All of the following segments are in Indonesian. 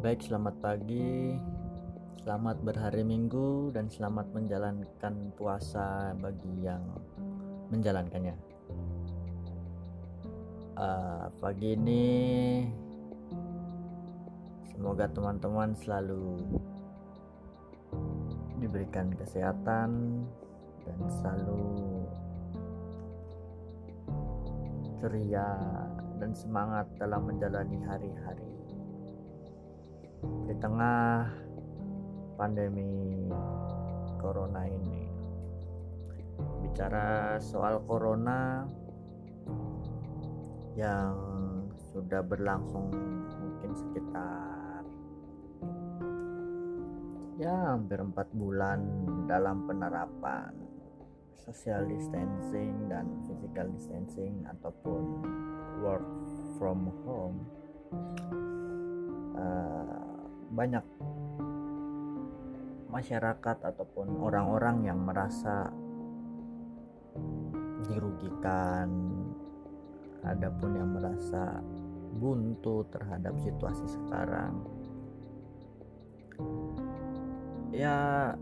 Baik, selamat pagi, selamat berhari Minggu, dan selamat menjalankan puasa bagi yang menjalankannya. Uh, pagi ini, semoga teman-teman selalu diberikan kesehatan dan selalu ceria dan semangat dalam menjalani hari-hari di tengah pandemi corona ini. Bicara soal corona yang sudah berlangsung mungkin sekitar ya hampir empat bulan dalam penerapan social distancing dan physical distancing ataupun work from home uh, banyak masyarakat ataupun orang-orang yang merasa dirugikan. Adapun yang merasa buntu terhadap situasi sekarang. Ya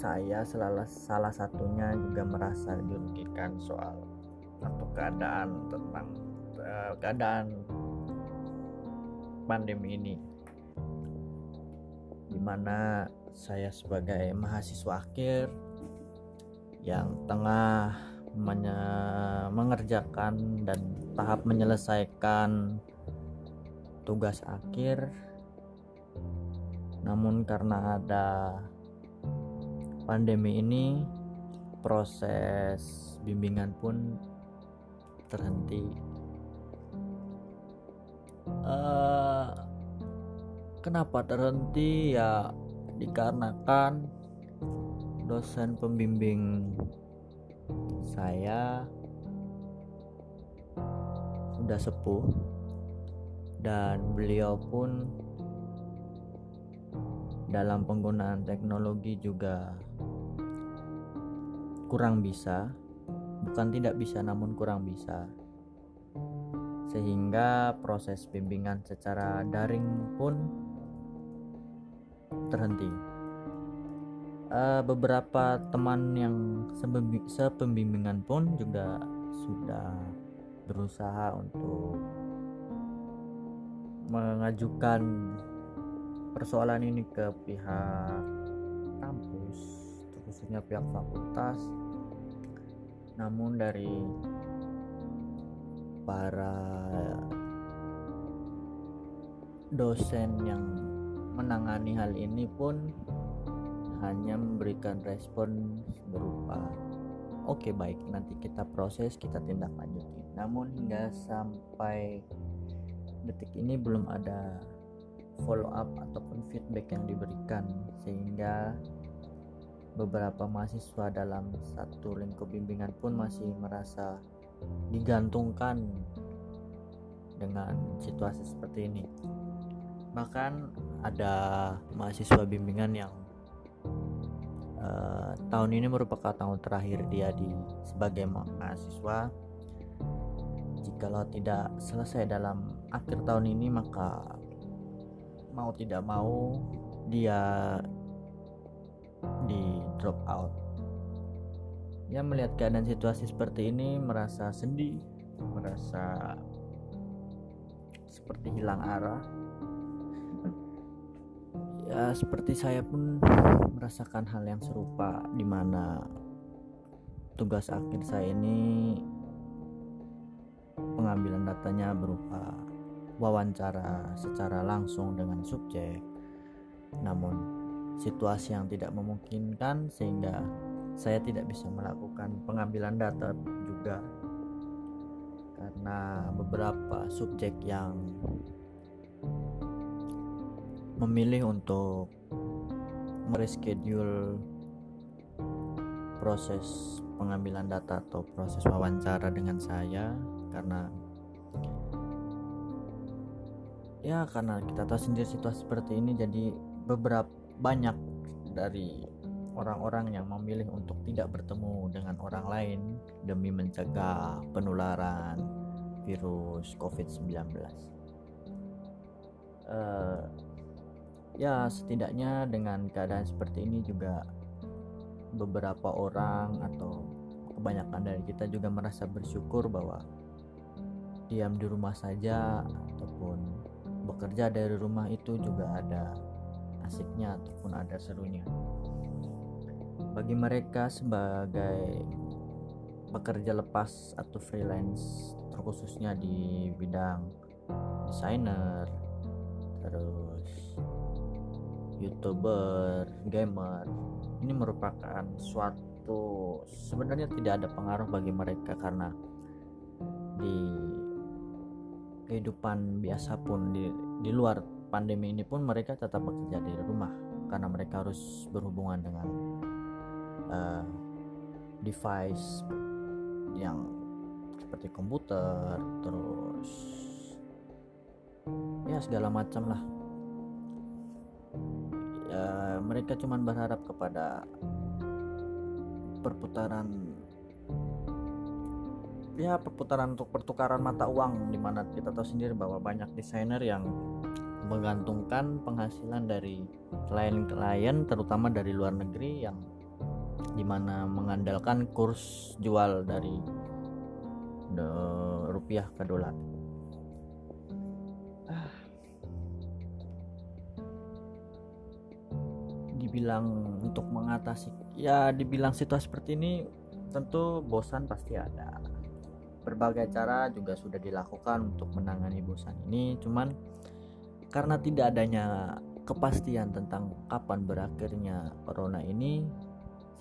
saya salah salah satunya juga merasa dirugikan soal atau keadaan tentang uh, keadaan pandemi ini. Di mana saya sebagai mahasiswa akhir yang tengah mengerjakan dan tahap menyelesaikan tugas akhir. Namun karena ada pandemi ini proses bimbingan pun terhenti kenapa terhenti? Ya dikarenakan dosen pembimbing saya sudah sepuh dan beliau pun dalam penggunaan teknologi juga kurang bisa bukan tidak bisa namun kurang bisa. Sehingga proses bimbingan secara daring pun terhenti. Uh, beberapa teman yang sepembimbingan pun juga sudah berusaha untuk mengajukan persoalan ini ke pihak kampus, khususnya pihak fakultas. Namun dari para dosen yang menangani hal ini pun hanya memberikan respon berupa oke okay, baik. Nanti kita proses kita tindak lanjuti. Namun hingga sampai detik ini belum ada follow up ataupun feedback yang diberikan sehingga beberapa mahasiswa dalam satu lingkup bimbingan pun masih merasa digantungkan dengan situasi seperti ini. Bahkan ada mahasiswa bimbingan yang uh, tahun ini merupakan tahun terakhir dia di sebagai mahasiswa. Jikalau tidak selesai dalam akhir tahun ini maka mau tidak mau dia di drop out. Ya melihat keadaan situasi seperti ini merasa sedih merasa seperti hilang arah ya seperti saya pun merasakan hal yang serupa di mana tugas akhir saya ini pengambilan datanya berupa wawancara secara langsung dengan subjek. Namun situasi yang tidak memungkinkan sehingga saya tidak bisa melakukan pengambilan data juga. Karena beberapa subjek yang memilih untuk mereschedule proses pengambilan data atau proses wawancara dengan saya karena ya karena kita tahu sendiri situasi seperti ini jadi beberapa banyak dari orang-orang yang memilih untuk tidak bertemu dengan orang lain demi mencegah penularan virus COVID-19. uh, ya setidaknya dengan keadaan seperti ini juga beberapa orang atau kebanyakan dari kita juga merasa bersyukur bahwa diam di rumah saja ataupun bekerja dari rumah itu juga ada asiknya ataupun ada serunya. Bagi mereka sebagai pekerja lepas atau freelance terkhususnya di bidang desainer terus youtuber gamer ini merupakan suatu sebenarnya tidak ada pengaruh bagi mereka karena di kehidupan biasa pun di di luar pandemi ini pun mereka tetap bekerja di rumah karena mereka harus berhubungan dengan uh, device yang seperti komputer terus ya segala macam lah ya mereka cuma berharap kepada perputaran ya perputaran untuk pertukaran mata uang di mana kita tahu sendiri bahwa banyak desainer yang menggantungkan penghasilan dari klien-klien terutama dari luar negeri yang di mana mengandalkan kurs jual dari rupiah ke dolar dibilang untuk mengatasi ya dibilang situasi seperti ini tentu bosan pasti ada berbagai cara juga sudah dilakukan untuk menangani bosan ini cuman karena tidak adanya kepastian tentang kapan berakhirnya corona ini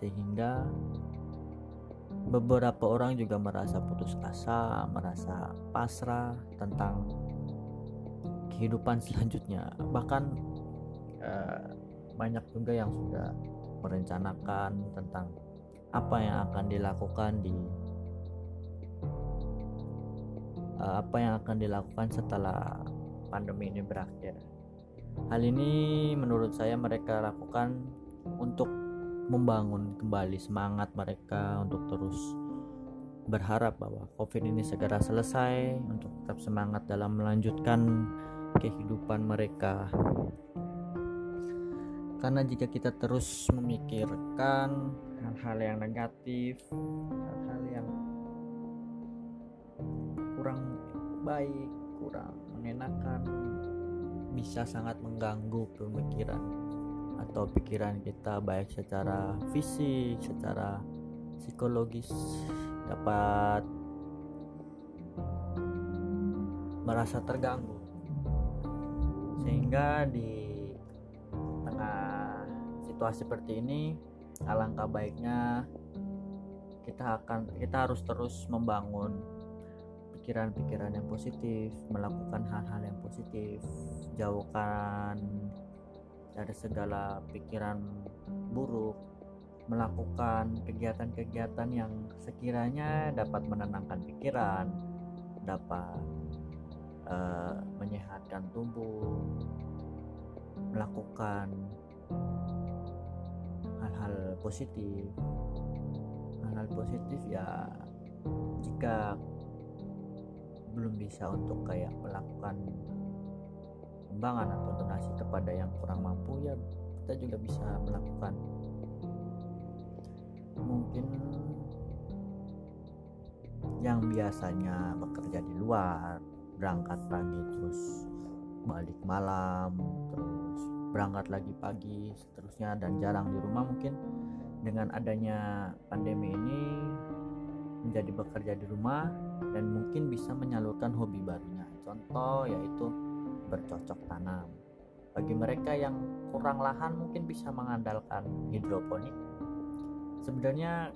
sehingga beberapa orang juga merasa putus asa, merasa pasrah tentang kehidupan selanjutnya. Bahkan eh, banyak juga yang sudah merencanakan tentang apa yang akan dilakukan di eh, apa yang akan dilakukan setelah pandemi ini berakhir. Hal ini menurut saya mereka lakukan untuk membangun kembali semangat mereka untuk terus berharap bahwa COVID ini segera selesai untuk tetap semangat dalam melanjutkan kehidupan mereka. Karena jika kita terus memikirkan hal-hal yang negatif, hal-hal yang kurang baik, kurang mengenakan bisa sangat mengganggu pemikiran atau pikiran kita baik secara fisik, secara psikologis dapat merasa terganggu. Sehingga di situasi seperti ini alangkah baiknya kita akan kita harus terus membangun pikiran-pikiran yang positif, melakukan hal-hal yang positif, jauhkan dari segala pikiran buruk, melakukan kegiatan-kegiatan yang sekiranya dapat menenangkan pikiran, dapat uh, menyehatkan tubuh, melakukan hal-hal positif. Hal-hal positif ya jika belum bisa untuk kayak melakukan sumbangan atau donasi kepada yang kurang mampu ya kita juga bisa melakukan mungkin yang biasanya bekerja di luar berangkat pagi terus balik malam terus berangkat lagi pagi seterusnya dan jarang di rumah mungkin dengan adanya pandemi ini menjadi bekerja di rumah dan mungkin bisa menyalurkan hobi barunya. Contoh yaitu bercocok tanam. Bagi mereka yang kurang lahan mungkin bisa mengandalkan hidroponik. Sebenarnya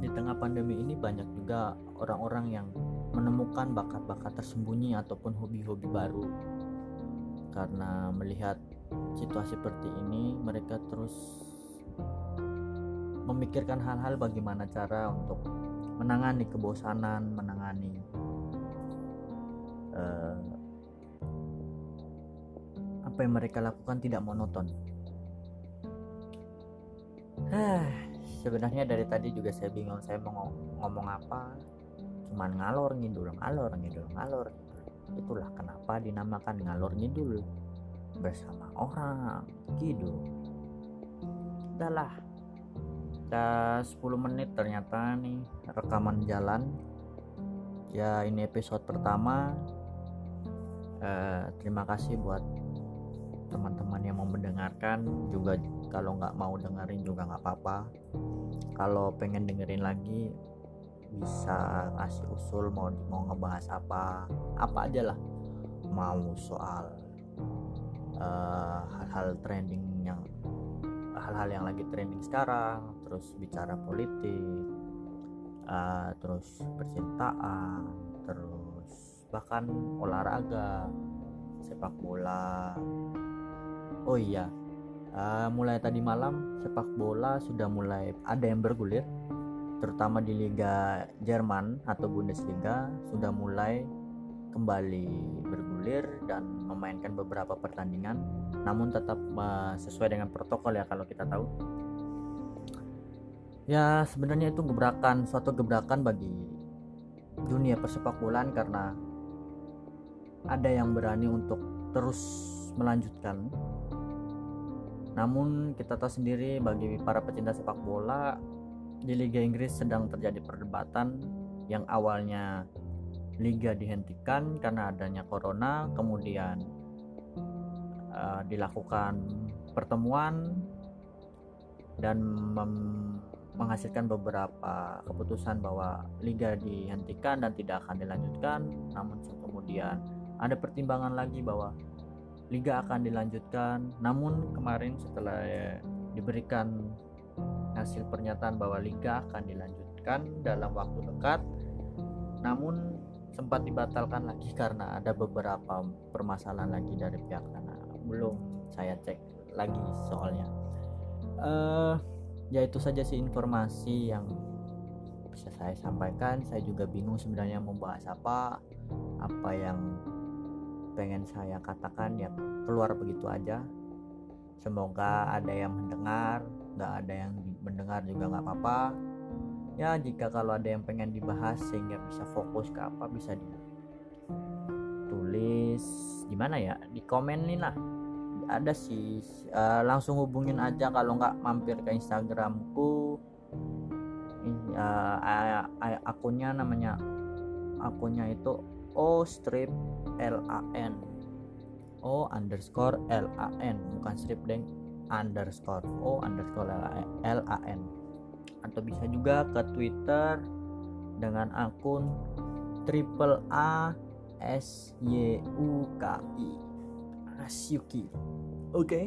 di tengah pandemi ini banyak juga orang-orang yang menemukan bakat-bakat tersembunyi ataupun hobi-hobi baru. Karena melihat situasi seperti ini, mereka terus memikirkan hal-hal bagaimana cara untuk menangani kebosanan, menangani uh, apa yang mereka lakukan tidak monoton. Hah, sebenarnya dari tadi juga saya bingung saya mau ngomong apa. Cuman ngalor ngidul, ngalor ngidul, ngalor. Itulah kenapa dinamakan ngalor ngidul. Bersama orang gitu udahlah. Udah 10 menit ternyata nih rekaman jalan. Ya ini episode pertama. Eh, terima kasih buat teman-teman yang mau mendengarkan. Juga kalau nggak mau dengerin juga nggak apa-apa. Kalau pengen dengerin lagi bisa ngasih usul mau mau ngebahas apa. Apa aja lah. Mau soal hal-hal uh, trending yang hal-hal yang lagi trending sekarang terus bicara politik uh, terus percintaan terus bahkan olahraga sepak bola. Oh iya uh, mulai tadi malam sepak bola sudah mulai ada yang bergulir terutama di Liga Jerman atau Bundesliga sudah mulai kembali bergulir dan memainkan beberapa pertandingan namun tetap uh, sesuai dengan protokol ya kalau kita tahu. Ya sebenarnya itu gebrakan suatu gebrakan bagi dunia persepak bolaan karena ada yang berani untuk terus melanjutkan. Namun kita tahu sendiri bagi para pecinta sepak bola di Liga Inggris sedang terjadi perdebatan yang awalnya liga dihentikan karena adanya corona kemudian uh, dilakukan pertemuan dan menghasilkan beberapa keputusan bahwa liga dihentikan dan tidak akan dilanjutkan. Namun kemudian ada pertimbangan lagi bahwa liga akan dilanjutkan. Namun kemarin setelah ya, diberikan hasil pernyataan bahwa liga akan dilanjutkan dalam waktu dekat namun sempat dibatalkan lagi karena ada beberapa permasalahan lagi dari pihak sana. Belum saya cek lagi soalnya. Uh, ya itu saja sih informasi yang bisa saya sampaikan. Saya juga bingung sebenarnya mau bahas apa apa yang pengen saya katakan ya keluar begitu aja. Semoga ada yang mendengar nggak ada yang mendengar juga nggak apa-apa ya jika kalau ada yang pengen dibahas sehingga bisa fokus ke apa bisa ditulis gimana ya? Di komen nih lah. Ada sih. Uh, langsung hubungin aja kalau nggak mampir ke instagramku. Uh, akunnya namanya akunnya itu o strip l a n. O underscore l a n bukan strip deng underscore. O underscore l a n atau bisa juga ke Twitter dengan akun triple A S Y U K I Asyuki. Oke, okay.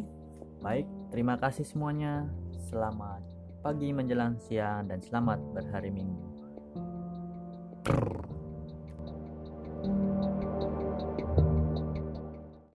baik. Terima kasih semuanya. Selamat pagi menjelang siang dan selamat berhari Minggu.